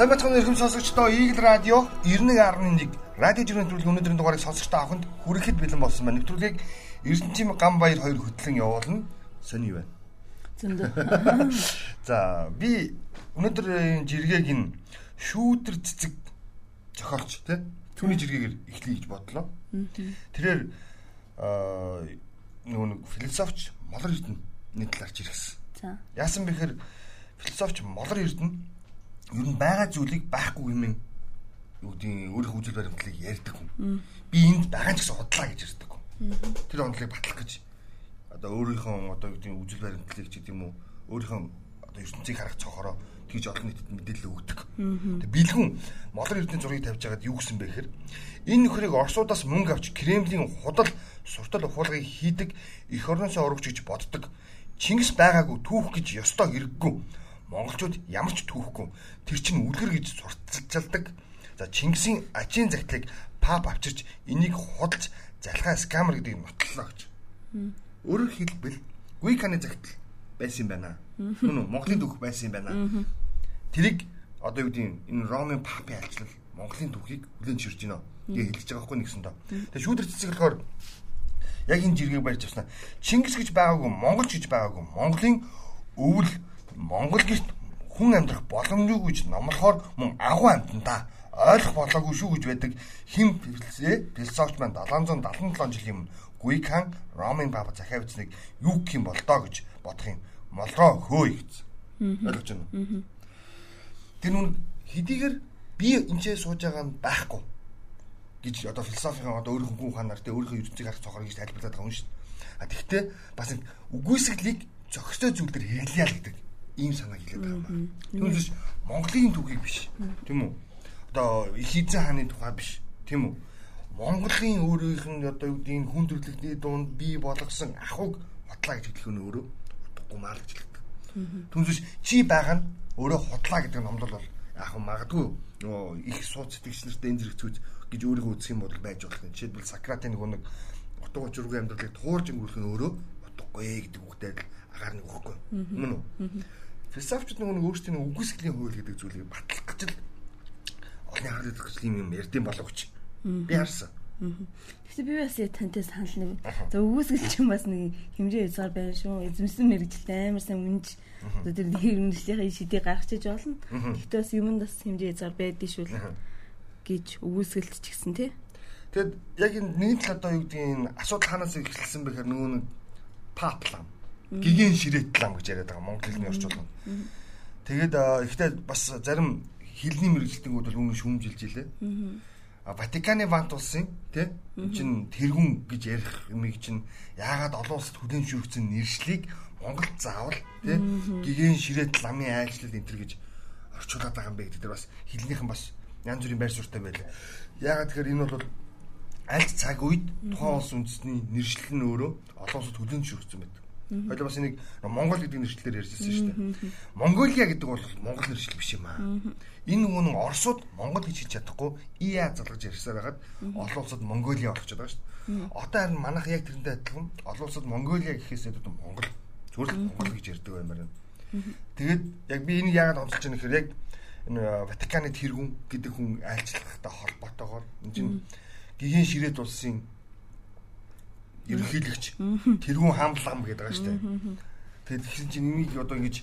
Сайн бацхан эрхэм сонсогчдоо Eagle Radio 91.1 радио жирийн төлөв өнөөдрийн дугаарыг сонсогчдоо авахд хүрэхэд бэлэн болсон байна. Нэвтрүүлгийг Эрдэнэчим Гамбаяр хоёр хөтлөн явуулна. Сони байна. Зөндөө. За би өнөөдөр жиргэг ин шүүдэр цэцэг зохиолч тий түүний жиргэгээр эхлэе гэж бодлоо. Тэрээр нөгөө нэг философч Молор Эрдэнэний талаар жиргсэн. За. Яасан бэхээр философч Молор Эрдэнэ ер нь байгаа зүйлийг байхгүй юм юу гэдэг өөрийнхөө үзэл баримтлалыг ярьдаг хүн. Би энд байгаа ч гэсэн худлаа гэж ярьдаг хүн. Тэр онцлог батлах гэж одоо өөрийнхөө одоо гэдэг үзэл баримтлалыг ч гэдэг юм уу өөрийнхөө одоо ертөнцийг харах цохороо тэгж олон нийтэд мэдээлэл өгдөг. Бэлгүн молор эрдэнэ зургийг тавьж байгаад юу гэсэн бэ гэхээр энэ нөхрийг Оросуудаас мөнгө авч Кремлийн худал суртал ухуулгыг хийдэг эх орноосоо урагч гэж боддог. Чингис байгаагүй түүх гэж ёстой хэрэггүй монголчууд ямар ч түүхгүй тэр чинь үлгэр гэж сурталчилдаг. За Чингисийн ачийн загтлыг пап авчирч энийг худалж залхаа скамер гэдгийг нотлоо гэж. Өөрөөр хэлбэл Гуйканы загтал байсан юм байна. Нүн Монголын түүх байсан юм байна. Тэрийг одоо юу гэдэг энэ Ромын папын альчлал Монголын түүхийг бүлээн ширж байна. Тэгээ хэлж байгаа хгүй нэгсэн доо. Тэгээ шүүдэр цэцэг болохоор яг энэ жиргэг барьж авснаа. Чингис гэж байгаагүй, Монголч гэж байгаагүй. Монголын өвөл Монгол гэрт хүн амьдрах боломжгүй гэж номлохоор мөн агуу амьтанда ойлгох болоогүй шүү гэж байдаг хим философч маань 777 жилийн өмнө Гуйкан Ромын баба захиа бичснийг юу гэх юм бол доо гэж бодох юм. Молроо хөөй гэсэн. Ойлгож байна уу? Тэр нүн хэдийгээр би энэчээ сууж байгаа нь байхгүй гэж одоо философийн одоо өөрийнхөө хүн ухаанаар тэ өөрийнхөө ертөнцийг харах цохор гэж тайлбарлаад байгаа юм шүү дээ. А тэгвэл бас үгүйсгэлийг зохистой зүйл дээр хэрэглэе л гэдэг ийм санаа хэлээд байгаа юм. Түүнээс Монголын түүхийг биш. Тийм үү? Одоо их эзэн хааны тухай биш. Тийм үү? Монголын өөрийнх нь одоо юу гэдгийг хүн төрлөختний дунд бий болгосон ахуйг хотлаа гэж хэлэх нь өөрөө утгагүй маа гэж хэлдэг. Түүнээс чи байгаа нь өөрөө хотлаа гэдэг номлол бол яг магадгүй нөгөө их сууц сэтгэгч нартай энэ зэрэг зүйл гэж өөрийгөө үзэх юм бол байж болох юм. Жишээлбэл Сократын нэг нэг утга учиргүй амьдралыг туурж өнгөрөх нь өөрөө утгагүй гэдэг үгтэй агаар нэг өгөхгүй. Мөн үү? Философчид нөгөө өөрсдийн үгүйсгэлийн хууль гэдэг зүйлийг батлах гэж л олонний хараад идэх юм юм ярьдсан болов гэж. Би харсан. Гэхдээ би бас тантай санал нэг. За үгүйсгэл чинь бас нэг хэмжээ хязгаар байна шүү. Эзэмсэн мэрэгчлээ амар сайн үнж одоо тэр хэмжлийнхээ шидийг гаргachиж болно. Гэхдээ бас юмд бас хэмжээ хязгаар байдгийг шүү гэж үгүйсгэлт ч гэсэн тий. Тэгэд яг энэ нэгэн тал одоо юу гэдгийг энэ асуудал хаанаас эхэлсэн бэхээр нөгөө нэг паплам гигийн ширээт лам гэж яриад байгаа монгол хэлний орчуулга. Тэгээд ихтэй бас зарим хэлний мэрэгчлэнгүүд бол өмнө шүүмжилж илээ. А Ватиканы вант улсын тий чин тэргүн гэж ярих юмыг чин яагаад олон улсад зөвшөөрсөн нэршлиг Монголд заавал тий гигийн ширээт ламын айлчлал энэ төр гэж орчуулад байгаа юм бэ гэдэг дээр бас хэлнийхэн бас янз бүрийн байр суурьтай байлаа. Яагаад тэгэхээр энэ бол аль цаг үед тухайн улс үндэсний нэршлэл нь өөрөө олон улсад зөвшөөрсөн байдаг. Хоёул бас энийг Монгол гэдэг нэршлэлээр ярьжсэн шүү дээ. Монголиа гэдэг бол Монгол нэршил биш юм аа. Энэ нөгөө нэг Оросууд Монгол гэж хэлж чадахгүй ИА залгаж ярьсаар хагаад олон улсад Монголиа болгочиход байгаа шүү дээ. Одоо харин манайх яг тэрнтэй адилхан олон улсад Монголиа гэхээсээ дүүд Монгол зүгээр л Монгол гэж ярьдаг баймаар байна. Тэгээд яг би энийг яагаад онцолж байгаа нөхөр яг энэ Ватиканы тэргүүн гэдэг хүн айлчлахтай холбоотойгоор энэ чинь гигийн ширээт улсын ерөнхийлөгч тэрүүн хаамлам гэдэг байгаа шүү дээ. Тэгээд тэгсэн чинь энийг одоо ингэж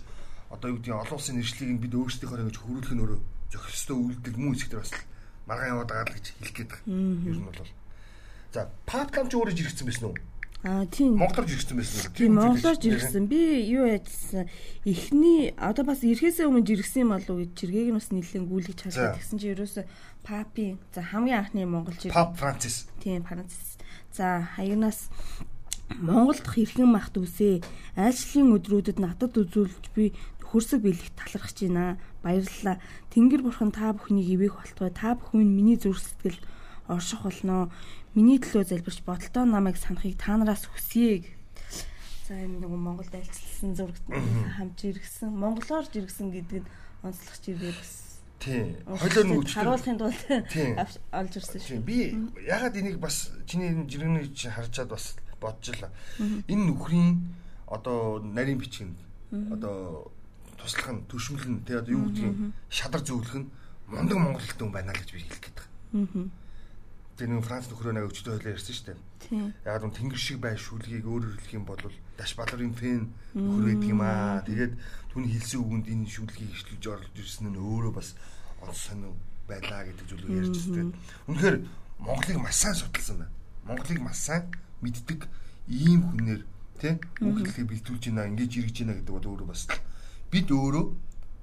одоо юу гэдэг олон улсын нэршлиг бид өөрсдийнхөө ингэж хөрвүүлэх нь өөрөө зохистой үйлдэл мөн хэсэгтэр бас маргаан яваад байгаа л гэж хэлэх гээд байгаа. Ер нь бол за паплам ч өөрөө жиргсэн байсан уу? Аа тийм. Монголоор жиргсэн байсан уу? Тийм монголоор жиргсэн. Би юу яжсан? Эхний одоо бас ирэхээсээ өмнө жиргсэн юм болов уу гэж жиргээг нь бас нэлээд гүйлгэж хараад тэгсэн чинь ерөөсө папийн за хамгийн анхны монгол жиргэг. Пап Францис. Тийм Францис За хаягнаас Монголд хэрхэн махт үсэ айлчлалын өдрүүдэд надад үзүүлж би хөрсөг бэлэг талархаж байна. Баярлалаа. Тэнгэр бурхан та бүхнийг ивэх болтугай. Та бүхэн миний зүрх сэтгэл орших болно. Миний төлөө залбирч бодолтой намайг санахыг та нараас хүсье. За энэ нэг Монголд айлчлсан зурагт хамж иргсэн. Монголоор жиргсэн гэдэг нь онцлог жиргээ бас Тийм. Хойлоо үчтэй. Харуулахын тулд олж ирсэн шүү. Би ягаад энийг бас чиний жиргэний чи харчаад бас бодчихлаа. Энэ нөхрийн одоо нарийн бичгэнд одоо туслах нь төшмөл нь тий одоо юу гэдгийг шадар зөвлөх нь мундаг монгол хэлтэй хүн байна л гэж би хэлэх гээд байгаа. Тэр нэг Франц нөхрөө нэг өчтөө хойлоо ярьсан шүү дээ. Тийм. Яг нь тэнгэр шиг бай шүлгийг өөрөөр хэлэх юм бол Даш Баларын фэн нөхөр гэдэг юм аа. Тэгээд түүний хэлсэн үгэнд энэ шүлгийг ишлүүлж оруулж ирсэн нь өөрөө бас онц сонио байлаа гэдэг зүйлийг ярьж байна. Үнэхээр Монголыг маш сайн судалсан байна. Монголыг маш сайн мэддэг ийм хүнээр тий үг хэлхийг бэлтүүлж байна, ингэж иргэж байна гэдэг бол өөрөө бас бид өөрөө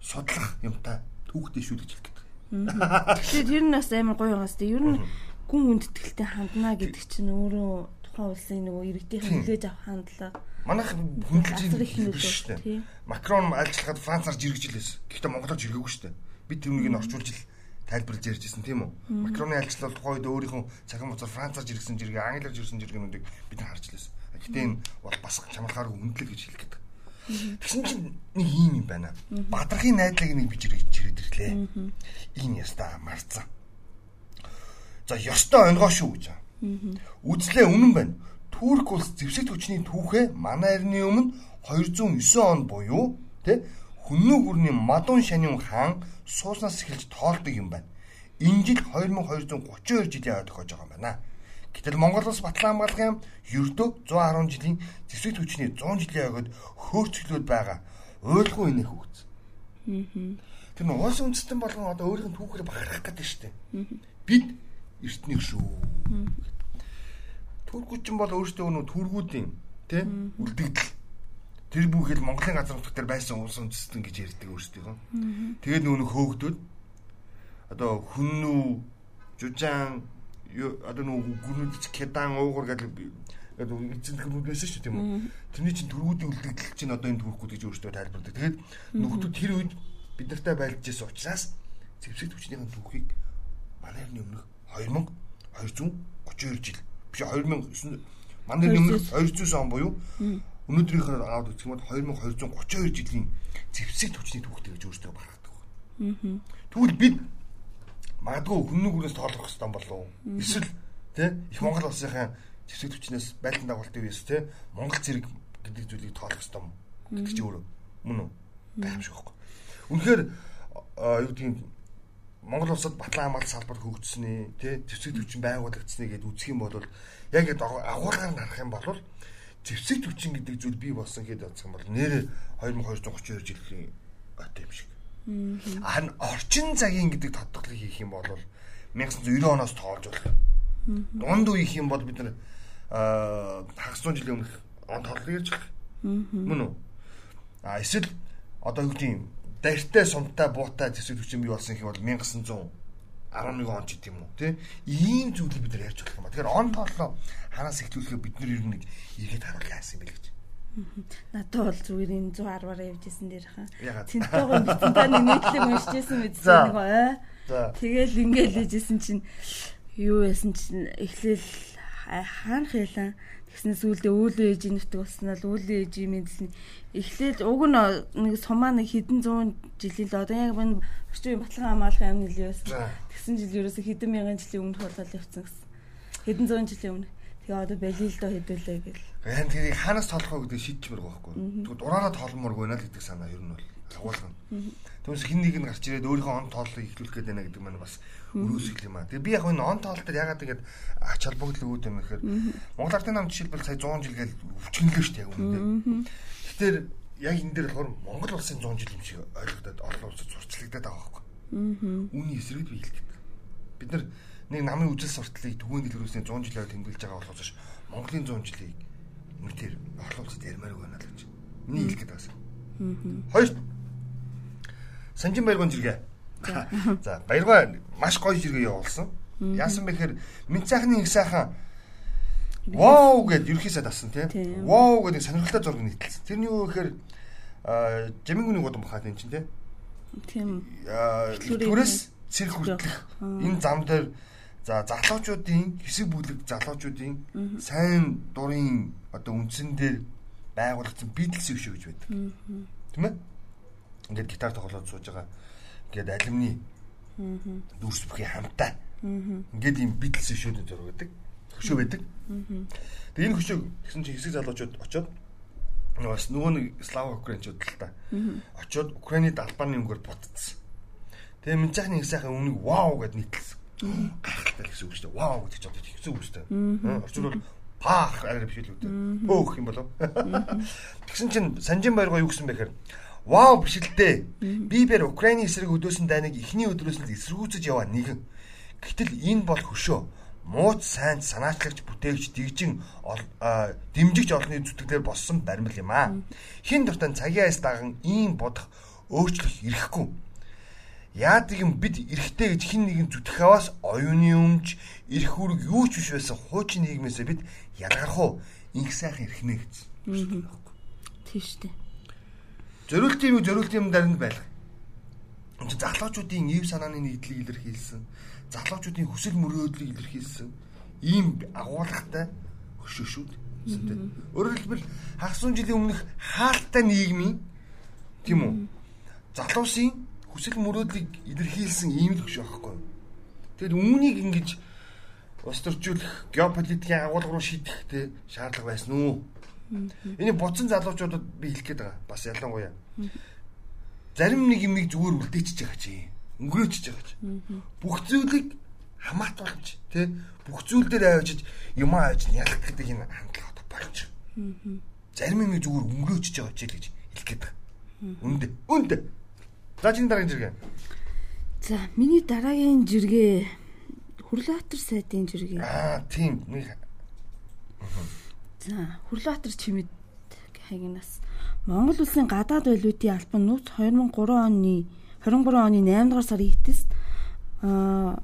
судлах юмтай түүхтэй шүлгэж хэлдэг. Тэгэхээр тэр нь бас амар гоё байгаас тий. Ер нь гүн хүндэтгэлтэй хандна гэдэг чинь өөрөө тухайн улсын нөгөө иргэдийн хүлээж авах хандлага Манайх хүндэлж биш шүү дээ. Макрон айлчлахад Францаар жиргэж илээс. Гэхдээ Монголоор жиргээгүй шүү дээ. Бид түүнийг нь орчуулж тайлбарлаж ярьж ирсэн тийм үү? Макроны айлчлал тухайн үед өөрийнхөө цахим хуцаар Францаар жиргсэн жиргээ, англиар жиргсэн жиргээнүүдийг бид харж илээс. Гэхдээ энэ бол бас чамлахааргүй хүндлэг гэж хэлэх гээд. Тэгсэн чинь нэг юм юм байна. Бадрахын найдлыг нэг би жиргэж жирээд ирлээ. Энэ яста марцсан. За ёстой онгоо шүү гэж. Үзлээ үнэн байна. Турк улс зэвсэгт хүчний түүхээ манай эртний өмнө 209 он буюу тэ хүннүү гүрний Мадун шанин хаан сууснаас эхэлж тоолдог юм байна. Энэ жил 2232 жилийн ойд тохиож байгаа юм байна. Гэтэл Монгол улс батлан хамгаалахын ердөө 110 жилийн зэвсэгт хүчний 100 жилийн ойгод хөөрчлөөд байгаа. Ойлгоо инех хөгц. Тэр нь уус үндэстэн болгон одоо өөрийнх нь түүхээр бахархах гэдэг шүү дээ. Бид эртнийг шүү. Туркуудчин бол өөрсдөө нөө түргүүдийн тий үлдэгдэл тэр бүхэл Монголын газар нутгад дээр байсан улс үндэстэн гэж ярьдаг өөрсдөө. Тэгээд нөө хөөгдөд одоо хүннүү жужаан одоо нөө гүрнүүд кедан уугар гэдэг эцэг хүмүүс байсан шүү тийм үү. Тэрний чинь түргүүдийн үлдэгдэл чинь одоо энэ түркүүд гэж өөрсдөө тайлбардаг. Тэгээд нөхдүүд тэр үед бид нартай байлж ирсэн учраас зэвсэгт хүчнийхэн түүхийг манай өмнөх 2232 жил биш 2009 манай өмнөх 200 он буюу өнөөдрийнх нь аваад үзэх юм бол 2232 жилийн зэвсэгт хүчний түүхтэй гэж өөрсдөө баргадаг. Тэгвэл бид магадгүй хүннүү гүрээс тоолох хэрэгтэй болов? Эсвэл тий их Монгол улсынхаа зэвсэгт хүчнээс байлдан дагуулдаг үес тий Монгол зэрэг гэдэг зүйлийг тоолох юм гэдэг чи өөрөө мөн үү? Гайхамшиг байхгүй. Үнэхээр а, юу гэдгийг Монгол улсад батлан хамгаалалт салбар хөгжснээ тий зэвсэгт хүчин байгуулагдсныг гэдээ үзэх юм бол яг ингэ агуулгаар харах юм бол зэвсэгт хүчин гэдэг зүйл бий болсон гэдээ бодсон бол нэр 2232 жилийн ойтой юм шиг. Харин орчин цагийн гэдэг тодтоглыг хийх юм бол 1990 оноос тоолж болох. Дунд үе хийх юм бол бид нар аа хагас 100 жилийн өмнөх он тооллыг ярьж байгаа. Мөн үү? А эсвэл одоо юу гэдэг юм дайртай сумтай буутай зэвсэг хүчин бий болсон юм бол 1911 он ч гэдэг юм уу тий ийм зүйлийг бид нар ярьж болох юм ба. Тэгэхээр он тооллоо хараас ихтүүлэхэд бид нар ер нь нэг эргээд харуулах яасан юм бэ гэж. Надад бол зүгээр энэ 110-аар явж исэн дээр хаа. Тэнтэйгоо битэн та нэмэлтлэг уншижсэн мэдсэн нэг ой. За. Тэгэл ингээл ээжсэн чинь юу яасан чинь эхлээл ха- хаанах ялаа. Тэгснээс үүлдээ үүлээ ээж нутг болсноо л үүлээ ээж юм мэдсэн. Эхлээл уг нь нэг сумаа нэг хэдэн зуун жилийн л одоо яг энэ орчин баталгаа хамгаалахын амны байсан. За. Тэгсэн жил ерөөсө хэдэн мянган жилийн өмнө хурдал явцсан гэсэн. Хэдэн зуун жилийн өмнө. Тэгээ одоо балил доо хэдүүлээ гэл. Яг тэрийг хаанаас тоолох вэ гэдэг шийдчмэр байхгүй. Тэгвэл дураараа тоолмоор гэнэ л гэдэг санаа ер нь бол агуулган. Түүнээс хин нэг нь гарч ирээд өөрийнхөө он тооллыг ихлүүлэх гээд байна гэдэг маань бас өрөөсгөл юм аа. Тэгээ би яг энэ он тоолт дээр ягаад ингэж ач холбогдол өгөөд юм гэхээр Монгол Ардын нам жишээлбэл сая 100 жил гээл өвчнөлөө шүү дээ яг үнэндээ. Тэгэхээр яг энэ дээр болохоор Монгол улсын 100 жил юм шиг ойлгогдоод олон улсад сурчлагдаад байгаа байхгүй. Үүний эсрэг би хэлдэг. Бид нар нэг намын үжил сурталыг түгээн дэлгэрүүлсний 100 жилээр тэмдэглэж байгаа болохоос ш Монголын 100 жилийг үнэхээр олон улсад ярмаар байна л гэж. Миний хэлэх гэдэг байсан. Санжин баяргон зэрэг. За баяргаа маш гоё зэрэг явуулсан. Яасан бэ гэхээр Минцаахны их сайхан Вау гэд ерхийсэд авсан тийм. Вау гэдэг сонирхолтой зураг нийтэлсэн. Тэрний юу гэхээр жамингүний годон бахаад энэ чинь тийм. Тийм. Түрээс цэрэг хүртэх энэ зам дээр за залуучуудын хэсэг бүлэг залуучуудын сайн дурын одоо үндсэн дээр байгуулагдсан бидлс өшөө гэж байдаг. Тийм ээ? Ингээд гитар тоглоод сууж байгаа. Ингээд алимны дүрс бүхий хамтаа. Ингээд ийм бидлс өшөөд зураг байдаг. Хөшөө байдаг. Тэгээ энэ хөшөө гэсэн чинь хэсэг залуучууд очоод бас нөгөө нэг слав украинчууд л та. Очоод Украины далбааны өнгөөр бутцсан. Тэгээ Минцахны их сайхан өмнөг вау гэд нийтлсэн. Гайхалтай гэсэн үг шүү дээ. Вау гэж бодож хэцүү үг шүү дээ. Орчууд бол паах арай биш л үү. Бөөх юм болов. Тэгсэн чинь Санжин баяргаа юу гэсэн бэхээр Вау биш л дээ. Бибер Украиний эсрэг өдөөсөн дайныг эхний өдрөөс нь эсэргүүцэж яваа нэгэн. Гэтэл энэ бол хөшөө мууц сайн санаачлагч бүтээгч дэгжин дэмжигч олонний зүтгэлээр болсон баримл юм аа. Хин дуртай цагийн айс даган ийм бодох өөрчлөх ирэхгүй. Яадаг юм бид эрэхтэй гэж хин нэгэн зүтгэх аваас оюуны өмч эрх үүрэг юу ч биш байсан хуучин нийгмээсээ бид ялгарх уу? Инх сайхан эрхнэ гэсэн. Тийм шүү дээ. Зориулт юм уу зориулт юм дарнд байлга. Энд чинь залуучуудын ив санааны нийтлийг илэрхийлсэн, залуучуудын хүсэл мөрөөдлийг илэрхийлсэн ийм агуулгатай хөшөөшүүд. Өөрөөр хэлбэл хагас жилийн өмнөх хаалттай нийгмийн тийм үү? Залуусын хүсэл мөрөөдлийг илэрхийлсэн ийм л хөшөө байхгүй. Тэгэд үүнийг ингэж ус төржүүлэх геополитикийн агуулга руу шийдэхтэй шаардлага байсан уу? Энийг буцан залуучуудад би хэлэх гээд байгаа. Бас ялангуяа. Зарим нэг юмыг зүгээр үлдээчихэж байгаа чи. Өнгөрөөчихөж байгаа чи. Бүх зүйлийг хамаатуулж тий бүх зүйл дээр авчиж юм ааж ялах гэдэг энэ хандлага одоо болж. Зарим юм зүгээр өнгөрөөчихөж байгаа л гэж хэлэх гээд байгаа. Үнд. Үнд. За чинь дараагийн жиргээ. За миний дараагийн жиргээ Хүрлбаатар сайдын жиргээ. Аа тийм. Нэг За Хүрлбаатар чимэд хагнаас Монгол улсын гадаад валютын албан нууц 2003 оны 23 оны 8 дугаар сарын этэс а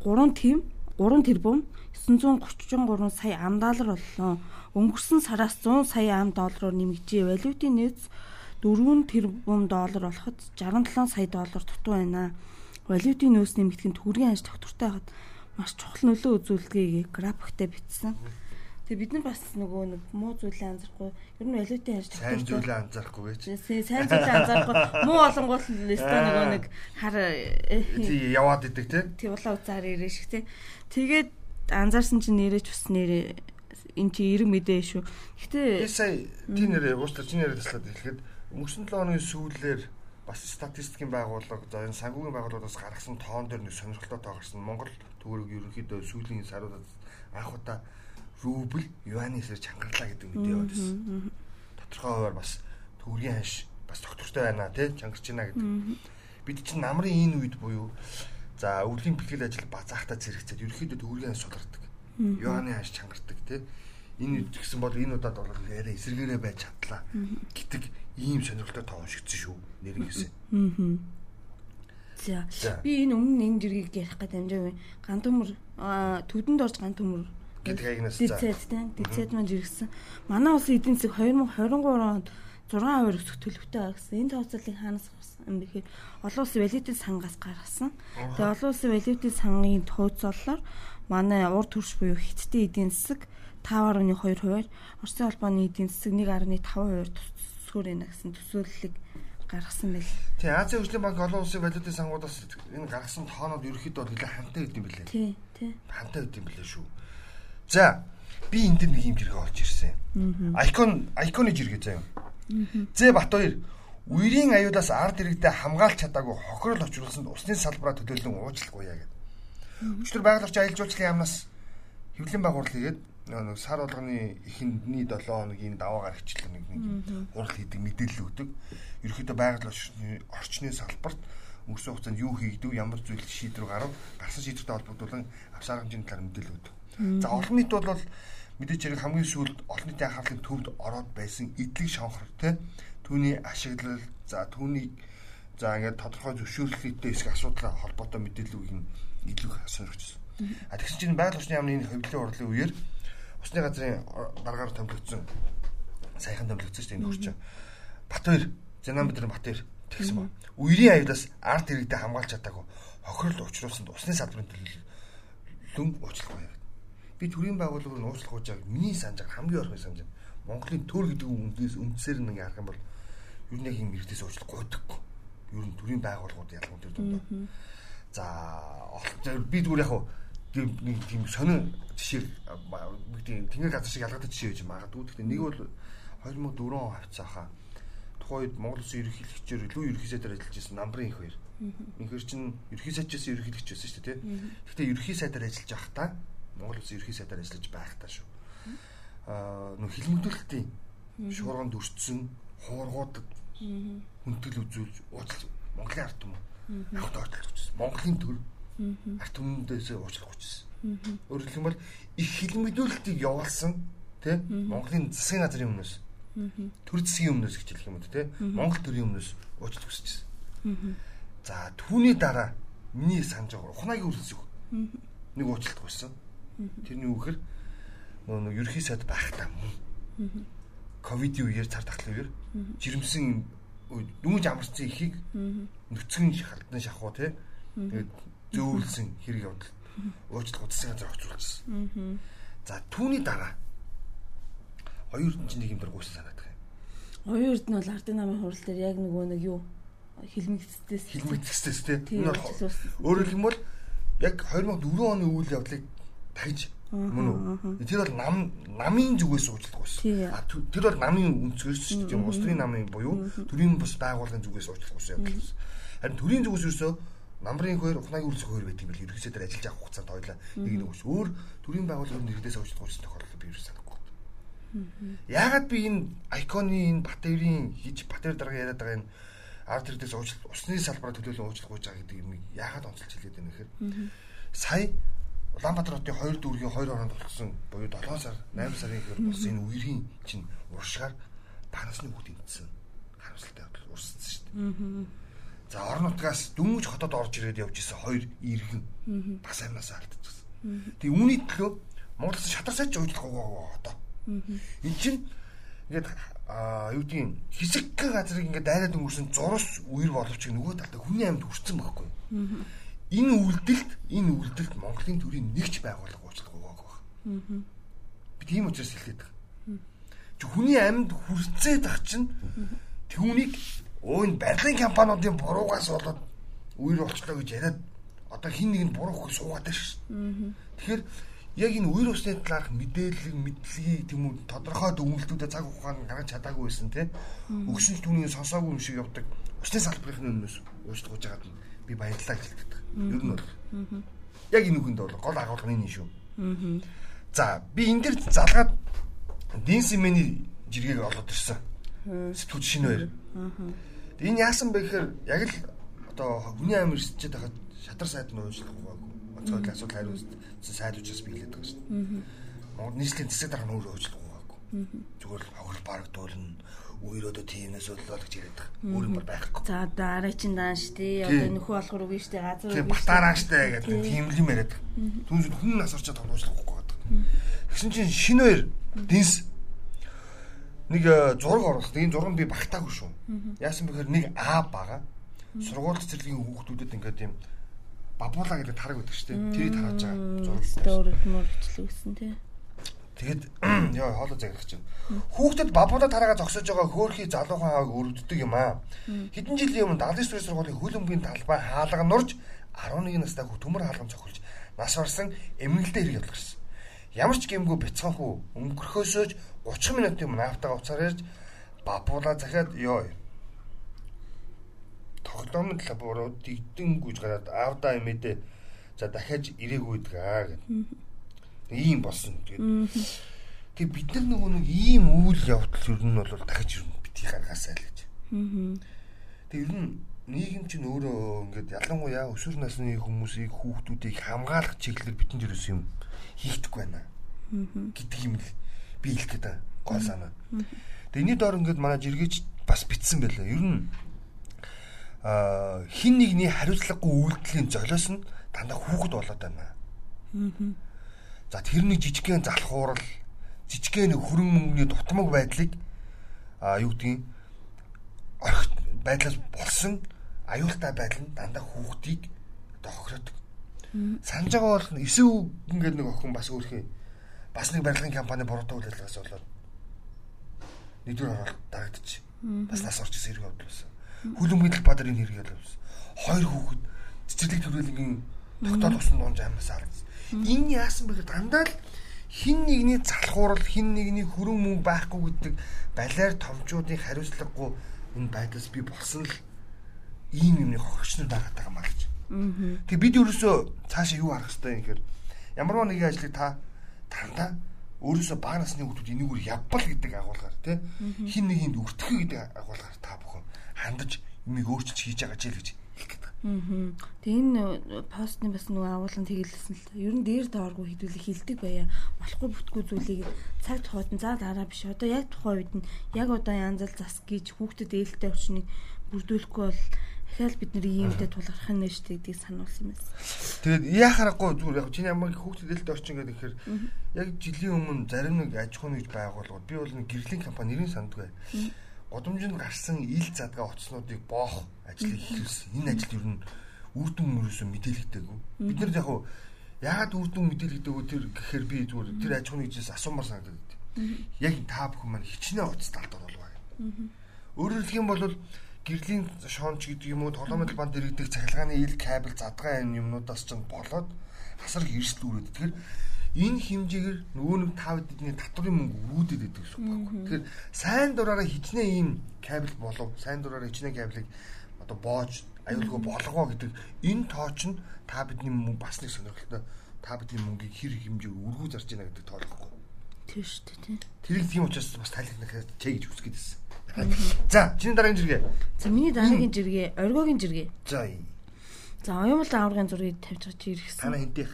3 тэм 3 тэрбум 933 сая ам доллар боллоо. Өнгөрсөн сараас 100 сая ам доллараар нэмэгжээ. Валютын нөөц 4 тэрбум доллар болоход 67 сая доллар дутуу байна. Валютын нөөц нэмэгдэх нь төгрөгийн анж тогтвортой хад маш чухал нөлөө үзүүлдэг графиктэй бичсэн. Mm -hmm. Тэгээ бид нар бас нөгөө нэг муу зүйлээ анзаарахгүй. Ер нь валютын харж сайн зүйлээ анзаарахгүй гэж. Сайн зүйлээ анзаарахгүй. Муу олонгоол өстой нөгөө нэг хар яваад идэг тий. Тий улаан уцаар ирээ шиг тий. Тэгээд анзаарсан чинь нэрэж бас нэрээ эн чи эрг мэдээ шүү. Гэтэ би сая тий нэрээ уучлаа чи нэрээ таслаад хэлэхэд өнгөрсөн 7 хоногийн сүүлээр бас статистикийн байгууллага за энэ санхүүгийн байгууллагаас гаргасан тоон дээр нэг сонирхолтой тоо гарсан. Монгол төгрөг ерөнхийдөө сүүлийн саруудад анх удаа рубль юаны эсрэг чангарлаа гэдэг мэдээ яваад байсан. Тодорхой хуваар бас төгрөгийн ханш бас доктортой байна тий чангарч байна гэдэг. Бид чинь намрын энэ үед буюу за өвлийн бэлтгэл ажил базаахтаа зэрэгцээд ерөөхдөө төгрөгийн ханш сулгардаг. Юаны ханш чангардаг тий энэ гэсэн бол энэ удаад бол яриа эсэргээрээ байж чадлаа. Гэтэг ийм сонирхолтой тоо уншигдсан шүү нэрнгэсэн. За би энэ өмнө энэ жиргийг ярих гэдэг амжаа ган төмөр төдөнд орж ган төмөр гэдэг агнаас за. Дицэд тийм. Дицэд маань жиргсэн. Манай улсын эдийн засаг 2023 онд 6% өсөх төлөвтэй байгаа гэсэн. Энэ тооцоолыг хаанаас гарсан юм бэ гэхээр олон улсын валютын сангаас гаргасан. Тэгээ олон улсын валютын сангийн тооцоололоор манай урд төрш буюу хятадын эдийн засаг 5.2 хувиар, Оросын холбооны эдийн засаг 1.5 хувиар төсөөр байна гэсэн төсөөллийг гаргасан байл. Тий, Азийн хөгжлийн банк олон улсын валютын сангуудаас энэ гаргасан тоонууд ерөөхдөө нэлээд хантай байд юм билээ. Тий, тий. Хантай байд юм билээ шүү. За би энэ дэр нэг юм жиргээ олж ирсэн. Айкон айконы жиргээ заяа. Зэ Батбаяр үерийн аюулаас ард иргэдэд хамгаалж чадаагүй хохирол очруулсанд усны салбараа төлөөлөн уучлахгүй яа гэдэг. Өчтөр байгаль орчин аялал жуулчлалын яамнаас хэвлэлийн байгууллага хийгээд нэг сар болгоны эхэндний 7 хоногийн даваа гарагчлал нэг нэг хурал хийдэг мэдээлэл өгдөг. Ерөнхийдөө байгаль орчны орчны салбарт өнгөрсөн хугацаанд юу хийгдэв, ямар зүйл шийдвэр гарав, гарсан шийдвэртэй холбогдуулан авсаар хэмжээний талаар мэдээлэл өгдөг. За олон нийт бол мэдээж хэрэг хамгийн сүүлд олон нийтийн анхаарлын төвд ороод байсан эдлэг шонхор те түүний ашиглал за түүний за ингээд тодорхой зөвшөөрлөлттэй эсэх асуудал холбоотой мэдээллийг нь илүү сонирхчихсан. А тэгсэн чинь байгаль орчны яамны энэ хөвлөлийн урлын үеэр усны газрын дараагаар томилогдсон саяхан томилогдсон шүү дээ энэ хурц. Батбаяр Зэнам бидрэн Батбаяр тэгсэн ба. Үерийн аюулаас ард иргэдэд хамгаалж чадаагүй хохирол учруулсанд усны салбарын төлөөлөл уучлахгүй би төрийн байгууллагын уучлах хуучааг миний санджаар хамгийн орхон санаж байна. Монголын төр гэдэг үндээс үндсээр нэг харах юм бол ер нь яг юм эрдээс уучлах гойдаггүй. Ер нь төрийн байгууллагууд ялгуун төр дундаа. За би зүгээр яг нэг тийм сонин жишээ тийм тэнгэр газар шиг ялгаатай жишээ гэж магадгүй. Гэхдээ нэг бол 2004 он хавцаахаа тухайн үед Монгол Улсын ерөнхийлөгчөөр илүү ерөнхийдөө ажиллаж байсан намрын их хоёр Үнэхээр чин ерхий сайдчээс ерхийлэгч байсан шүү дээ, тий. Гэхдээ ерхий сайдаар ажиллаж байхдаа Монгол улсын ерхий сайдаар ажиллаж байхдаа шүү. Аа нөх хилмигдүүлэлтийн шуурганд өртсөн хуургуудад хүндэтгэл үзүүлж уучлал Монголын ард түмэн авах тоотлох гэсэн. Монголын төр ард түмэндээс уучлах гэсэн. Өөрөөр хэлбэл их хилмигдүүлэлтийг явуулсан тий Монголын засгийн газрын өмнөөс төр засгийн өмнөөс гэж хэлэх юм уу тий Монгол төрийн өмнөөс уучлах хүсчихсэн. За түүний дараа миний санаж байгаа ухнаагийн үрэлсэг нэг уучлалт гуйсан. Тэрний үгээр нөгөө ерхий сайд байхдаа мөн. Ковидын үеэр цар тахлын үеэр жирэмсэн дүнж амарсан ихийг нүцгэн шахалдан шахуу тий тэгээд зөөвлсөн хэрэг явдал. Уучлах удасан газар огцруулсан. За түүний дараа хоёр эрдэнэ нэг юм дээр гүйсэн санаад байгаа юм. Хоёр эрдэнэ бол ардын намын хурал дээр яг нөгөө нэг юу? Хилмигцтэйс хилмигцтэйс тий. Өөрөөр хэлбэл яг 2004 оны үйл явдлыг дахиж мөн үү? Тэр бол нам намын зүгээс уучлах байсан. Тэр бол намын өнцгөөс шүү дээ. Улс төрийн намын буюу төрийн бус байгууллагын зүгээс уучлах байсан явдал. Харин төрийн зүгээс ерөөсөө намрын хоёр ухнаагийн үйлс хоёр байдаг юм бэл ерөөсөө тэр ажиллаж авах хугацаанд хоёлаа нэг нэг ус өөр төрийн байгууллагын нэрдээс уучлах уучлах тохиолдол би ерөөсөө санахгүй. Яагаад би энэ айконы энэ Батэрийн хийж Батэр дарга яриад байгаа энэ ард тэрдээс уучлах усны салбараа төлөөлөн уучлах гүйж байгаа гэдэг юм яагаад онцолж хэлээд байна гэхээр сая Улаанбаатар хотын 2 дүүргийн 2 хоног болсон буюу 7 сар 8 сарын ихэр болсон энэ үерийн чинь уршгаар банасны бүгд имтсэн. Харамсалтай явдал урссан шүү дээ. За орон нутгаас дөнгөж хотод орж ирээд явж исэн хоёр иргэн бас амнаас алдчихсан. Тэгээ үүний төлөө Монголд шатар сайч уучлах уу одоо. Энд чинь ингээд а юу гэдгийг хэсэг газрыг ингээд дайраад өнгөрсөн зурс үер боловч нөгөө талдаа хүний амьд хүрсэн байхгүй энэ үйлдэлт энэ үйлдэлт Монголын төрийн нэгч байгууллага уучлах угааг баг. Би тийм учраас хэлээд байгаа. Хүний амьд хүрцээд ах чинь түүнийг өө энэ барилгын компаниудын буруугаас болоод үер болчлоо гэж яриад одоо хин нэг нь буруу хөх суугаад байна шүү. Тэгэхээр яг энэ үер усны талаарх мэдээлэл мэдлэгийг тийм үү тодорхой дүгнэлтүүдэд цаг хугацаанд гаргаж чадаагүй байсан тийм өгсөн түүнийг сонсоогүй юм шиг явдаг. Усны салбарын өмнөөс уучлах гэж байгаад би баярлалаа гэж хэлдэг. Ер нь бол. Яг энэ үгэнд бол гол агуулга нь шүү. За би энэ дэр залгаад Динсимений жиргэг олоод ирсэн. Сэтгүүч шинэ баяр. Энэ яасан бэ гэхээр яг л одоо хүний амир ирсчээд байхад шатар сайд нь уучлах байгаагүй. Онцгой асуудал хариу сайд учраас би хэлээд байгаа шүү. Монгол нийслэлийн засаг дарга нь өөрөө уучлах байгаагүй. Зүгээр л хохирол барагдуулна үерөөдөө тиймээс боллоо гэж яриад байгаа. Өөр юм байхгүй. За дараа чин дааш тий. Одоо нөхөө болохоор үгүй штэ газар үгүй. Батараа штэ гэдэг тийм л юм яриад. Түүнээс хүн нас орчод тоглоулахгүй байдаг. Тэгсэн чинь шинэ хоёр динс нэг э, зураг оруулсан. Энэ зураг би багтаагүй шүү. Яасан бэхээр нэг А бага. Сургууль цэцэрлэгийн хүүхдүүдэд ингээд юм бабуула гэдэг тараг өгдөг штэ. Тэрийг тарааж байгаа зураг. Өөрөөр мөрчлөөсөн тий. Тэгэд яа хоолой заграх чинь. Хүүхдэд бабуудаа тараагаа зогсоож байгаа хөөрхий залуухан хааг өрөвддөг юм аа. Хэдэн жилийн өмнө 79 сургуулийн хөлбөмбөгийн талбай хаалга нурж 11 настай хүү төмөр хаалган цохилж нас барсан эмнэлтэд хэрэг явуулсан. Ямар ч гэмгүй бяцхан хүү өнгөрөхөөсөөж 30 минутын өмнө автагаа уцаар ярьж бабуулаа захиад ёо. Тоглоомд лаборууд дигдэн гүйж гараад аавда эмээдээ за дахиад ирээгүй гэдэг аа гэдэг ийм болсон. Тэгээд тэг бид нар нөгөө нэг ийм үйл явдал ер нь бол дахиж ер нь бити гаргаасаа л гэж. Тэг ер нь нийгэм чинь өөрөө ингээд ялангуяа өсвөр насны хүмүүсийг хүүхдүүдийг хамгаалах чиглэлээр бидэнд ерөөс юм хийхдэггүй байна. гэдэг юм л би хэлэх гээд гол санаа. Тэг энэний доор ингээд манай жиргэж бас битсэн байлаа. Ер нь а хин нэгний хариуцлагагүй үйлдэлийн золиос нь дандаа хүүхэд болоод байна. Аа За тэр нэг жижигхэн залхуурал жижигхэн хөрөн мөнгөний дутмаг байдлыг а юу гэдгийг орхит байдлаас болсон аюултай байдал нь дандаа хүүхдийг одоо хохироодог. Санаж байгаа бол эсэв ингээд нэг охин бас өөрхий бас нэг барилгын компани буруутай үйл ажиллагаас болоод нэгдүгээр оролт дарагдчих. Бас нас орж ирсэн хэрэг бодлосон. Хүлэн мэдл бадар энэ хэрэг явуулсан. Хоёр хүүхэд цэцэрлэг төрөлгийн тогтоол усан дунд амнаас алдсан. Энэ яасан бэ гэхээр дандаа л хин нэгний залхуурал хин нэгний хөрөн мөнгө байхгүй гэдэг балиар томчуудын хариуцлагагүй энэ байдлаас би болсон л ийм юмны хогч нар дараад байгаа маа гэж. Тэгээ бид ерөөсөө цаашаа юу харах хэрэгтэй юм гэхээр ямарваа нэгэн ажлыг та тандаа өөрөөсөө бага насны хүмүүс энийг үр явбал гэдэг агуулгаар тий хин нэгэнд өртгөх гэдэг агуулгаар та бүхэн хандаж юмыг өөрчилж хийж байгаа ч л гэж. Аа. Тэгээ энэ постны бас нөгөө агуулгын тэгэлсэн л. Ер нь дээр дооргүй хідүүлэх хилдэг байя. Болохгүй бүтгүү зүйлийг цаг тухайд нь за дараа биш. Одоо яг тухайн үед нь яг одоо янзал зас гэж хүүхдэд ээлтэй өчнийг бүрдүүлэхгүй бол дахиад бид нэр иймдээ тулгарх нь нэ штэ гэдгийг сануулсан юм байна. Тэгээд яхарахгүй зүгээр яг чиний ямар хүүхдэд ээлтэй орчин гэдэг ихээр яг жилийн өмнө зарим нэг аж ахуйн гэж байгууллагууд би бол нэг гэрлийн компани нэрийг санддаг бай годомжинд гарсан ил задгаа оцснуудыг боох ажлыг хийсэн. Энэ ажил ер нь үр дүн мөрөөсөө мэдээлэгдээгүй. Бид нар яг яагаад үр дүн мэдээлэгдээгүй тэр гэхээр би зүгээр тэр аж ахуйн нэгжээс асуумаар санагдаад. Яг та бүхэн маань хичнээн уцталт оруулаа. Өөрөөр хэлэх юм бол гэрлийн шоонч гэдэг юм уу толомол банд дэрэгдэх цахилгааны ил кабель задгаа энэ юмнуудаас ч болоод хасар эрсдэл үүрээд. Тэгэхээр энэ хэмжээгээр нөгөө нэг тав эдний татврын мөнгө өргүүдэд байдаг гэсэн үг байхгүй. Тэгэхээр сайн дураараа хичнээн ийм кабель болов сайн дураараа хичнээн кабелийг одоо боож аюулгүй болгоо гэдэг энэ тооч нь та бидний мөнгө бас нэг сонирхолтой та бидний мөнгийг хэр хэмжээгээр өргүү зарж байна гэдэг тоолохгүй. Тийм шүү дээ тийм. Тэрийг тийм учраас бас тайлхнахаа чэ гэж үсгээд байсан. За, чиний дараагийн жиргээ. За, миний дараагийн жиргээ, оргиогийн жиргээ. За, За оюун бол аврагын зургийг тавьж чи иргэсэн. Танаа хинтих.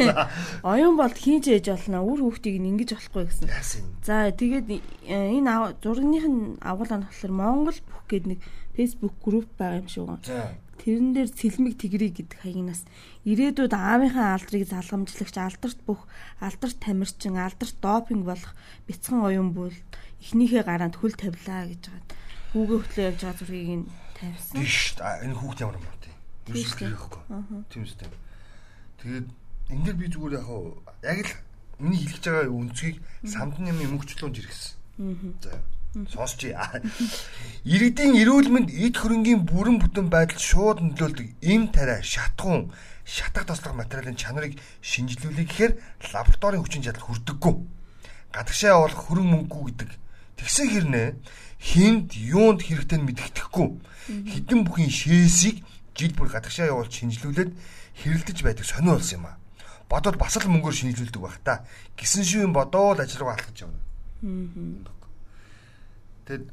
Оюун бол хийж ээж болно. Үр хүүхдийг нь ингэж болохгүй гэсэн. За тэгээд энэ зургийнхын нь агуулга нь болохоор Монгол бүх гээд нэг Facebook групп байгаа юм шиг байна. Тэрэн дээр сэлмэг тэгрий гэдэг хаягнаас ирээдүйд аавынхаа алдрыг залгамжлагч алдарт бүх алдарт тамирчин алдарт допинг болох бяцхан оюун бол эхнийхээ гараанд хөл тавилаа гэж байгаа. Хүүгээ хөтлөө явж байгаа зургийг нь тавьсан. Тийш энэ хүүхд ямар юм ерөөсөө хэрэгхгүй. Тийм үстэй. Тэгээд дээр би зүгээр яг яг л миний хэлж байгаа үнцгийг самдан юм мөнгөчлөөнд иргэсэн. За сонсч иргэдийн эрүүл мэнд эд хөрөнгийн бүрэн бүтэн байдал шууд нөлөөлдөг эм тариа шатхуун шатах тослох материалын чанарыг шинжилүүлэх гэхээр лабораторийн хүчин чадал хүрдэггүй. Гадагшаа явуулах хөрөн мөнгөгүй гэдэг. Тэгсэн хэрнээ хинд юунд хэрэгтэй нь мэддэхгүй. Хідэн бүхийн шээсийг жил бүр гадагшаа явуулж шинжилүүлээд хэрэлдэж байдаг сонио болсон юм а. Бодоод бас л мөнгөөр шинжилүүлдэг байх та. Гисэн шивэн бодоод ажил руу алхаж явна. Тэгэд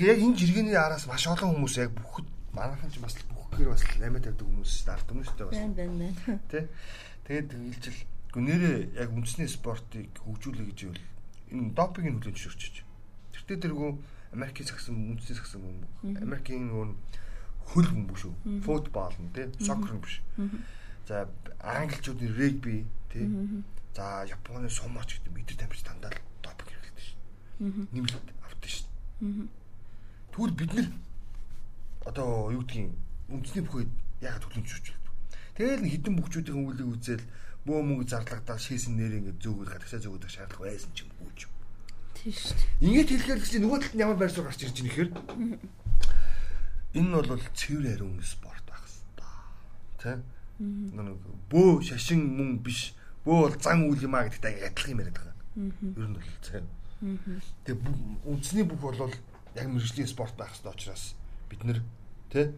яг энэ жиргэний араас маш олон хүмүүс яг бүхэд манайхан ч бас бүхэхээр бас амиа тавьдаг хүмүүс дардсан юм шүү дээ бас. Бэн бэн бэн. Тэ. Тэгээд хэлжил гүнээрээ яг үндэсний спортыг хөгжүүлэх гэж байвал энэ допингийн нөлөөж шөрчиж. Тэртээ тэргүй Америкийн сагсан үндэсний сагсан юм. Америкийн нөгөө хөл хүн биш үү? Футбол нь тий, сокер нь биш. За англичуудын регби тий. За Японы сумоч гэдэг мэдэр тамирч дандаа допинг хэрэглэдэг шин. Нэмэлт авдаг шин. Тэгвэл бид нар одоо юу гэдгийг үндэсний бүхий ягаад төлөмж шүүжүүлдэг. Тэгэл хідэн бүхчүүдийн хөвөлийг үзэл бөө мөнгө зарлагдаад шийсэн нэр ингээд зөөгөл гадагшаа зөөгөх шаардлага байсан ч юм уу ч юм. Тийм шүү дээ. Ингээд хэлэхээр чинь нөгөө талд нь ямар байр суурь гарч ирж байгаа нөхөр Энэ бол цэвэр ариун спорт байх хэвээр. Тэ? Нэг бөө шашин мөн биш. Бөө бол зан үйл юм а гэдэгт адилхан юм яриад байгаа. Ер нь бол цаа. Тэгээ үндэсний бүх бол яг мэрэгжлийн спорт байх хэвээр учраас бид нэр тэ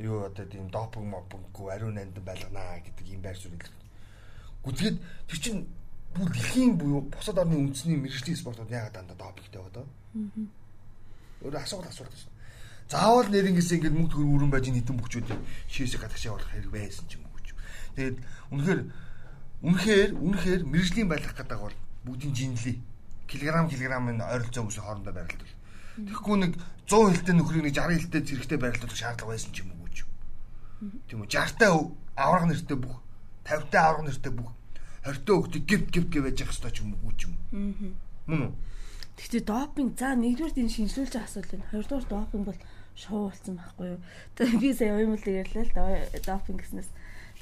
юу одоо тийм допинг мопинггүй ариун нандин байлганаа гэдэг юм байр суурь хэлдэг. Гүтгээд тэр чинь бүр дэлхийн буюу бусад орны үндэсний мэрэгжлийн спортууд яагаад дандаа допингтэй даа. Өөр асуулт асуулт гэсэн. Заавал нэрнгээс ингээд мөнгө төгрөг өрөн байж нийтэн бүхчүүд шээсээ гадагшаа болох хэрэг байсан ч юм уу гэж. Тэгээд үнэхээр үнэхээр үнэхээр мэрэгжлийн байлгах гэдэг бол бүгдийн жинлээ. Килограмм килограммын ойролцоо хүмүүсийн хоорондоо байрлал. Тэгэхгүй нэг 100 хилтэй нөхрийг нэг 60 хилтэй зэрэгтэй байрлуулах шаардлага байсан ч юм уу гэж. Тийм үү 60-тай авраг нэртэй бүх 50-тай авраг нэртэй бүх 20-той хөлтөд гівт гівт гэж явах хэрэгтэй ч юм уу ч юм. Мөн үү? Гэхдээ допинг за нэгдүгээр энэ шинжилүүлж асуул байна. Хоёрдугаар допинг бол шоу болсон байхгүй юу. Тэгээ би сая оюун бол ярьлаа л допинг гэснээс.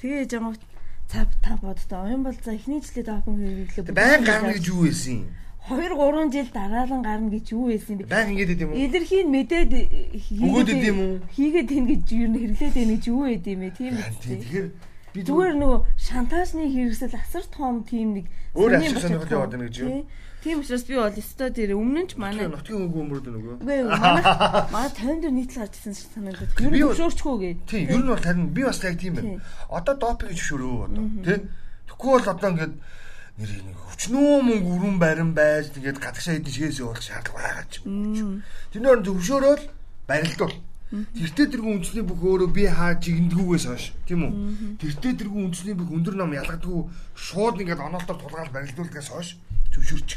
Тэгээ жамаг цав та боддоо оюун бол за эхний жилийн допинг хэрэглээ. Байн гарна гэж юу байсан юм? 2 3 жил дараалан гарна гэж юу байсан бэ? Байн ингэж идэм үү? Илэрхийн мэдээд хийгээд идэм үү? Хийгээд ийн гэж юу хэрэглээд байна гэж юу байд юм бэ? Тийм үү? Тэгэхээр зүгээр нөгөө шантажны хэрэгсэл асар том тийм нэг Өөр сонирхол бочод яваад байна гэж юу? Тий. Тийм учраас би бол өстой дээр өмнө нь ч манай нутгийн хөнгө өмөрд нөгөө. үгүй манай манай 50 дээр нийтлэл гарч ирсэн санагдаад. Би бол- зөвшөөрчгүй гээ. Тийм, ер нь бол харин би бас яг тийм байна. Одоо допинг зөвшөөрөө одоо. Тэ? Тэгэхгүй бол одоо ингээд нэр нэг хүчнөө мөнгө өрөн барин байж тэгээд гадагшаа хэдэн шигээс явуулах шаардлага байгаа ч юм оронд зөвшөөрөөл барилдуул. Тэртээ тэргүй үндэсний бүх өөрөө би хаа жигэндгүүгээс хойш тийм үү? Тэртээ тэргүй үндэсний бүх өндөр нам ялгадгүй шууд ингээд оноолтоор тулгаал барилдуулдгаас хойш зөвшөөрч.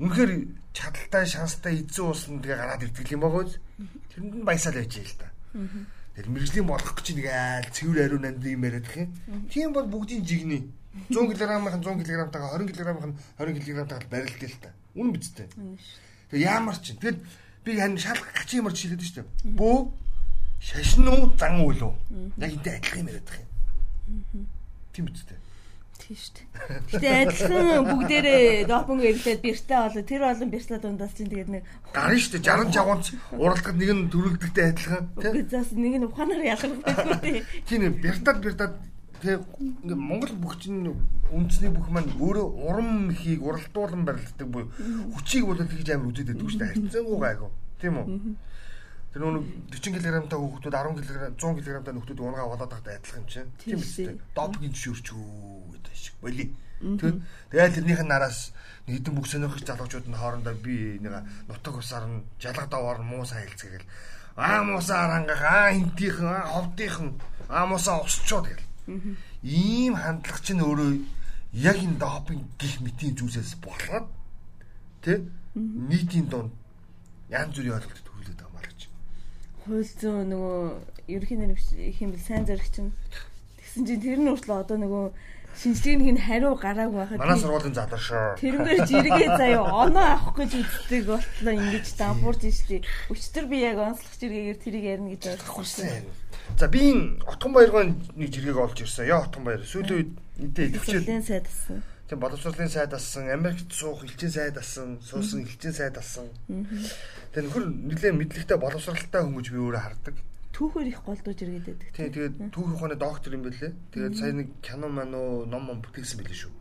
Үнэхээр чадaltaй шанстай эзэн уусна тэгээ гараад ирдэг юм байгаа үз. Тэрэнд нь баясаал байж л та. Тэр мэрэгжлийн болгох гэж нэг айл цэвэр ариун нанд юм яриад их юм. Тийм бол бүгдийн жигний 100 кг-ын 100 кг-тайгаа 20 кг-ын 20 кг-тайгаа барилдээ л та. Үнэн биз дээ. Тэгээ яамар чинь. Тэгэд би харин шал гачин юмар шүү дээ. Бөө шашин уу зан уу лөө. Яг энтэй адилхан юм яриад их юм. Тийм биз дээ. Тийм шүү дээ. Гэтэ адилхан бүгдээрээ допинг эрлээд бэртээ болоо тэр болон бэртлээ дундаас чинь тэгээд нэг Гарын шүү дээ 60 жагуунч уралдахад нэг нь төрөлдөгтэй адилхан тий. үгүй заас нэг нь ухаанаар ялгах байхгүй тий. Тийм ээ бертад бертад тэгээ ингээ Монгол бүх чинь үндэсний бүх маань өөрөө урам мхийг уралдуулан барилддаг буюу хүчийг бол тэгж амар үзээд байдаг шүү дээ. Харьцангуй гайгүй. Тийм үү? Тэр нүг 40 кг-тай хүүхдүүд 10 кг 100 кг-тай хүүхдүүд унгаа болоод байхад адилхан чинь. Тийм Тийм үү? Допинг зөвшөөрчөө гэдэг шиг. Боли. Тэг. Тэгээд тэрнийх нь нараас хэдэн бүх сонирхож залуучууд нь хоорондоо би нэг нутаг усаар нь жалга даваар муу сайн хэлцгээгээл аа муусаар хангах аа хинтийнхэн аа ховдийнхэн аа муусаа усчоо тэгэл. Ийм хандлага чинь өөрөө яг энэ допинг гих мэтийн зүйлсээс болоод тэ нийтийн дунд янз бүрийн ойлголт төрүүлээд байгаа маа гэж. Хууль зүйн нөгөө ерөнхий нэрвч хэмбэл сайн зэрэг чинь тэгсэн чинь тэр нь хүртэл одоо нөгөө шинжилгээний хин хариу гараагүй байхад Манай сургуулийн задар шүү. Тэрнгээр жиргээ заяа оноо авах гэж үздэг болтлоо ингэж дампуурж штий. Өчтөр би яг онцлох жиргээгээр тэрийг ярина гэж ойлгосон. За би Отгон баяргийн нэг жиргэг олж ирсэн. Яа Отгон баяр. Сүүлийн үед эдээ идэвчээд Хэвчлэн сайд асан. тийм боловсролын сайд асан, Америкт суух элчин сайд асан, суусан элчин сайд асан. Тэгээ нөхөр нэлээ мэдлэгтэй боловсралтай хүмүүс би өөрөө хардаг. Түүхээр их голдуу жиргээд байдаг. Тийм тэгээд түүх ухааны доктор юм бэлээ. Тэгээд сая нэг кино маань уу ном ном бүтээсэн байлээ шүү.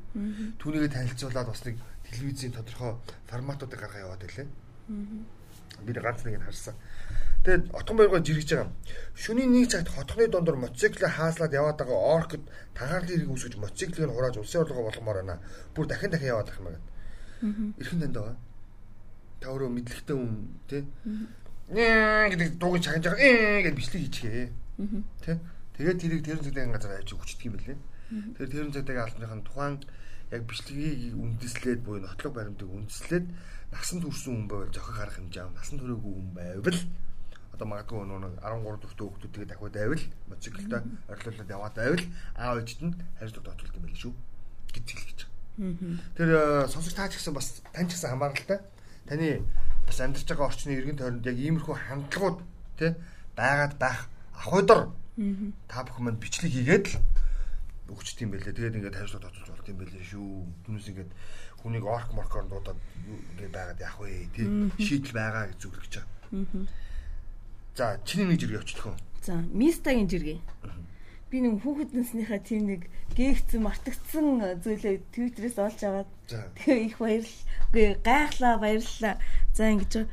Түүнийгээ танилцуулаад бас нэг телевизийн тодорхой форматуудыг гаргаа яваад байлээ. Би ганц нэг нь харсан. Тэгээд отгон баяргаа жиргэж байгаа. Шөнийн нэг цагт хотхны дундор мотоциклээ хааслаад яваад байгаа оркд тагаарлын хэрэг үүсгэж мотоциклийг нь хурааж улсын орлогоо болгомоор байна. Бүр дахин дахин яваад байх юм байна. Эрхэн танд байгаа. Та өөрөө мэдлэгтэй хүн тий. Гэдэг дуугийн чагнаж байгаа. Ээ гэж бичлэг хийчихээ. Тэ? Тэгээд тэрийг тэрэн цагтаа газар авчиж хүчдэг юм билээ. Тэгэхээр тэрэн цагтаа албаныхан тухайн яг бичлэгийг үндэслээд буюу нотлог баримтыг үндэслээд насан туршсан хүн байвал зохих арга хэмжээ ав. Насан туршаагүй хүн байвал одоо магадгүй нэг 13 дэх хүүхдүүдийг дахиад байвал мотоциклтай орхилуулаад яваад байвал аав ээжд нь хариуцлага тооцолт юм байл шүү гэж хэлж байгаа. Тэр э, сонсогч таа ч гэсэн бас тань ч гэсэн хамааралтай. Таны бас амьдарч байгаа орчны иргэн тойронд яг иймэрхүү хандлагууд тий байгаад байх ахуйдор та бүхэн манд бичлэг хийгээд л өгчт юм байлээ. Тэгээд ингээд хариуцлага тооцоолж болт юм байлээ шүү. Түүнээс ингээд хүнийг орк моркоор дуудаад ингээд байгаад яах вэ тий шийдэл байгаа гэж зүгэл гэж байгаа. За чиний нэг жиргээ үү? За, Мистагийн жиргээ. Би нэг хүүхэд наснийхаа тийм нэг гээгцэн мартагдсан зүйлээ Твиттерээс олж аваад тэгээ их баярлал. Үгүй гайхлаа, баярлалаа. За ингэж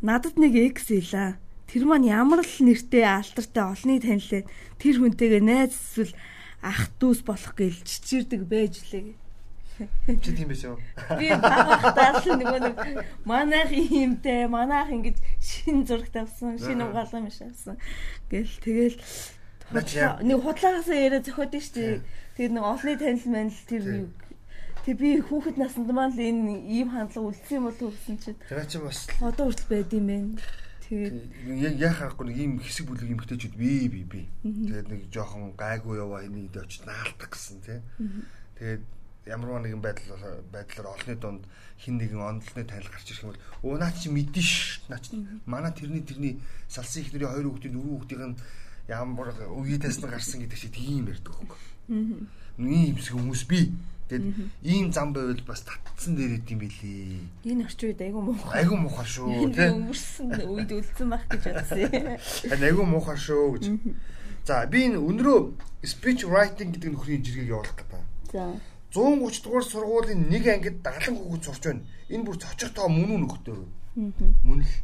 надад нэг экс ийла. Тэр маань ямар л нэртэй алтартай олныг танилээ. Тэр хүнтэйгээ найз эсвэл ах дүүс болох гээл чичирдэг байж лээ. Чи тийм байсан уу? Би багтаал нөгөө нэг манайх иймтэй, манайх ингэж шин зураг тавьсан, шин Аа. угаалган биш авсан. Гэл тэгэл нэг худлагаас яриа нь штий. Тэгээд нэг олны танил манил тэр юу Тэг би хүүхэд наснд маань л энэ ийм хандлага үлдсэн юм болов гэсэн чинь Тэр чи бас одоо хүртэл байд юм байна. Тэгээд яг яах аргагүй нэг ийм хэсэг бүлэг эмгтээчүүд бий бий бий. Тэгээд нэг жоохон гайгүй яваа энийг дэ очиж наалтах гэсэн тий. Тэгээд ямарваа нэгэн байдал байдлаар олны дунд хин нэгэн онолны танил гарч ирэх юм бол өө наа чи мэдэн ш. Наа чи манай тэрний тэрний салсан их нэрийн хоёр хүүхдийн дөрөв хүүхдийн ямар үеэс нь гарсан гэдэг чи тийм ярьдаг хөөг. Ийм хэсэг хүмүүс бий. Тэгэд ийм зам байвал бас татцсан дээр идэм билий. Энэ орчин үед айгүй муухай. Айгүй муухай шүү Энэ тий. өнгөрсөн үед үлдсэн байх гэж бодсон. Айгүй муухай шүү гэж. За би энэ өнрөө speech writing гэдэг нөхрийн жиргэг явуулах гэдэг. За. 130 дугаар сургуулийн нэг ангид 70 хүүхэд сурч байна. Энэ бүр цочих тоо мөн үү нөхдөр. Мөн л.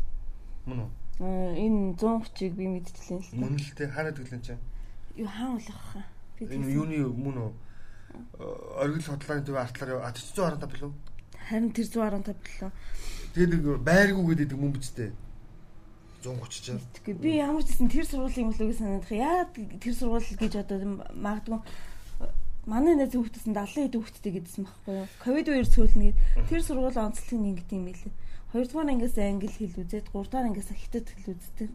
Мөн үү? Энэ 130-ыг би мэдчихлээ л. Мөн л те хаана тэглэн чинь. Юу хаан болох хаа. Би Энэ юуны мөн үү? Оргил хотлооны төв артлаар 415 билүү? харин тэр 115 билүү. Тэгээд нэг байргуу гэдэг мөн бичтэй. 130 чинь. Тэгэхгүй би ямар ч гэсэн тэр сургуулийн өглөөг санаадах. Яа тэр сургууль гэж одоо магадгүй манай найз хүүхдээс 70 хэд хүүхдтэй гэдсэн байхгүй юу? Ковид үеэр цөөлнө гэд тэр сургууль онцлог нэг гэдэг юм билээ. Хоёрдугаар ангиас англи хэл үзээд гуравдугаар ангиас хятад хэл үздэг.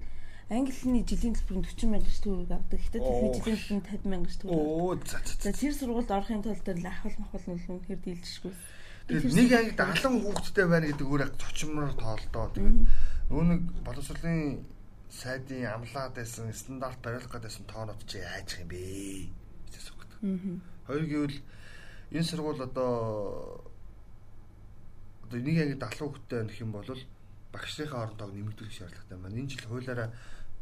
Англи хэлний жилийн төлбөрөнд 40 мянга гэж төгрөг авдаг. Хятад хэлний жилийн төлбөрөнд 50 мянга гэж төгрөг. Оо за за. За тэр сургуульд орохын тулд л ахвал махвал нөлөө хэр дийлдэшгүй. Тэгээд нэг ангид 70 хүүхэдтэй байна гэдэг өөр цочмор тоолдоо. Тэгээд нөө нэг боловсролын сайдын амлаад байсан стандарт бариулах гэдсэн тоонод чи яаж юм бэ? гэж асуух. Аа. Хоёр гэвэл энэ сургууль одоо одоо нэг ангид 70 хүүхэдтэй байх юм бол багшийнхаа орон тоог нэмэгдүүлэх шаардлагатай байна. Энэ жил хуулиараа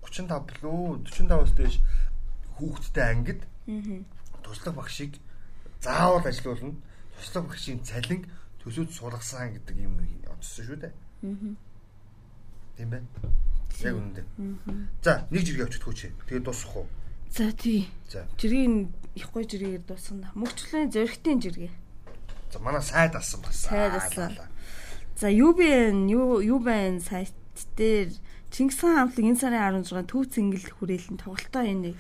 35 билүү 45-аас дээш хүүхэдтэй ангид туслах багшийг заавал ажилуулна. Туслах багшийн цалин төсөөд суулгасан гэдэг юм онцсон шүү дээ. Тийм байна. Яг үнэндээ. За, нэг жиргээ авчихд хөөч. Тэгээд дуусах уу? За тий. За. Жирийн их гой жиргээр дуусгана. Мөгчлөлийн зөрөгтийн жиргээ. За, манай сайд алсан бас. Сайд алсан. За UBN байна сайт дээр Чингис хаан хамтлаг энэ сарын 16 төв цэнгэл хүрээлэн тоглолтооийнэ.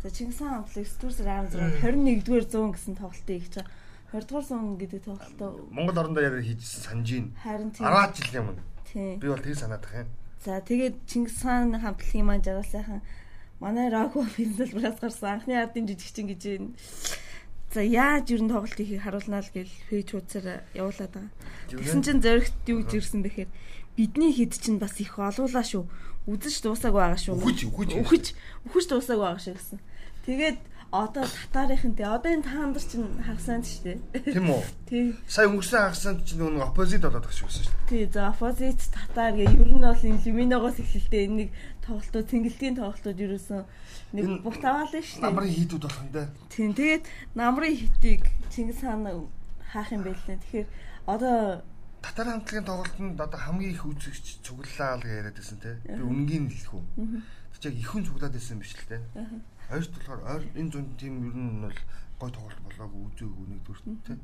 За Чингис хаан хамтлаг 9 сарын 16 21-р 100 гэсэн тоглолтыг хийж байгаа. 20-р 100 гэдэг тоглолтоо Монгол орондоо яг хийжсэн санаж ийн. харин тийм 10 жил юм. тийм. Би бол тэр санаад тах юм. За тэгээд Чингис хаан хамтлагийн маань жаргал сайхан манай Рако филмлбраас гарсан анхны ардын жижигчин гэж байна. За яаж юу н тоглолт ихийг харуулнаа л гэл фейж хуудасаар явуулаад байгаа. Тэгсэн чинь зөрөгт юу гэж ирсэн бэхээр бидний хэд чинь бас их олуулаа шүү. Үзэж дуусаагүй байгаа шүү. Үхэж. Үхэж үхэж дуусаагүй байгаа шүү гэсэн. Тэгээд одоо татаарынхан тий одоо энэ таандар чинь хагасаанд шүү дээ. Тийм үү? Тий. Сая өнгөрсөн хагасанд чинь нэг оппозит болоод багш байсан шүү дээ. Тий за оппозит татаар гэ ер нь бол энэ лиминогоос эхэлтэй нэг тоглолтууд цэнгэлтийн тоглолтууд ерөөсөн нэг Энэ бут аваалаа шүү дээ. Намрын хийдүүд болох юм да. Тийм тэгээд намрын хитийг Чингис хаан хаах юм байлээ. Тэгэхээр одоо Татар хамтлагийн тоглолтод одоо хамгийн их үзэгч цуглаа л яриад байсан те. Би үнгийн хэлэх үү. Тэг яг ихэнх цуглаад байсан биш л те. Хоёрт болохоор ойр энэ зүүн тим ер нь бол гой тоглолт болоогүй үзээгүй нэгдүгээр те.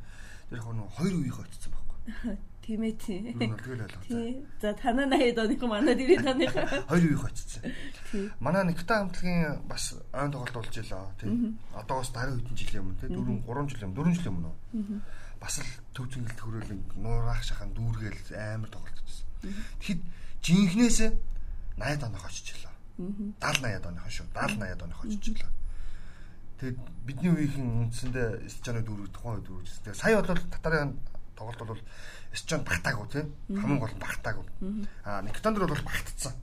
Тэр яг нэг хоёр үеийг очсон байхгүй. тийм ээ тийм. Нь бол тэгэл ойлгоо. Тий. За танаа 80 оных манай дэрийн таных. Хоёр үеийг очсон. Тий. Манай Никта хамтлагийн бас ойн тоглолт болж илаа тий. Одоо бас дараа хэдэн жилийн өмнө тий 4 3 жилийн өмнө 4 жилийн өмнө. Бас л төв зингэлт хөрөөлөн нуурах шахан дүүргээл амар тоглолт хийсэн. Тэгэхэд жинхнээс 80 оных очиж илаа. 70 80 оных шүү. 70 80 оных очиж илаа. Тэгээд бидний үеийнхэн үндсэндээ Эсчаны дүүрэг тухайн үед дүүрэгсэн. Тэгээд сая бол татарын тоглолт бол Эсчан багтаагүй тий. Хамгийн гол багтаагүй. Аа Никтондор бол багтцсан.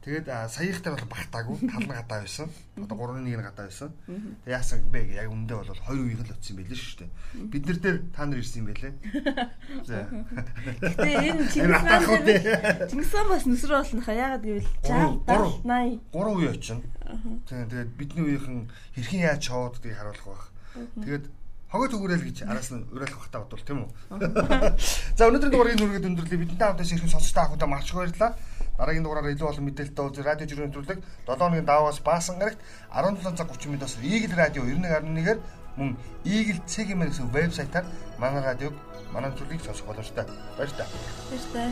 Тэгээд саяхтай бол багтаагүй тал нь гадаа байсан. Одоо 3-1 нь гадаа байсан. Тэгээд яасан бэ яг үндэ бол хоёр үеийг л очсон байлээ шүү дээ. Бид нар дээр та нар ирсэн юм байлээ. За. Гэтэ энэ Чингис хаан бас нүсрэ болно хаа ягаад гэвэл 60 Гурав. 70 80 Гурван үе очино. Тэгээд бидний үеийнхэн хэрхэн яаж чаваад гэдгийг харуулах байх. Тэгээд хогой төгөөрөл гэж араас нь уриалах бахтаа бодвол тийм үү. За өнөөдрийн дугаарыг нүргээд өндөрлөе. Бидэнтэй хамтдаа ирсэн сонсогчтой ахудаа маш их баярлалаа. Дараагийн дугаараар илүү олон мэдээлэлтэй уулзах радио жирийн нэвтрүүлэг 7 хоногийн даваас баасан гарагт 17 цаг 30 минутаас Eagle радио 91.1-ээр мөн Eagle CGM гэсэн вебсайтаар манай радиог манай нэвтрүүлгийг сонсох боломжтой. Баяр та. баяр таа.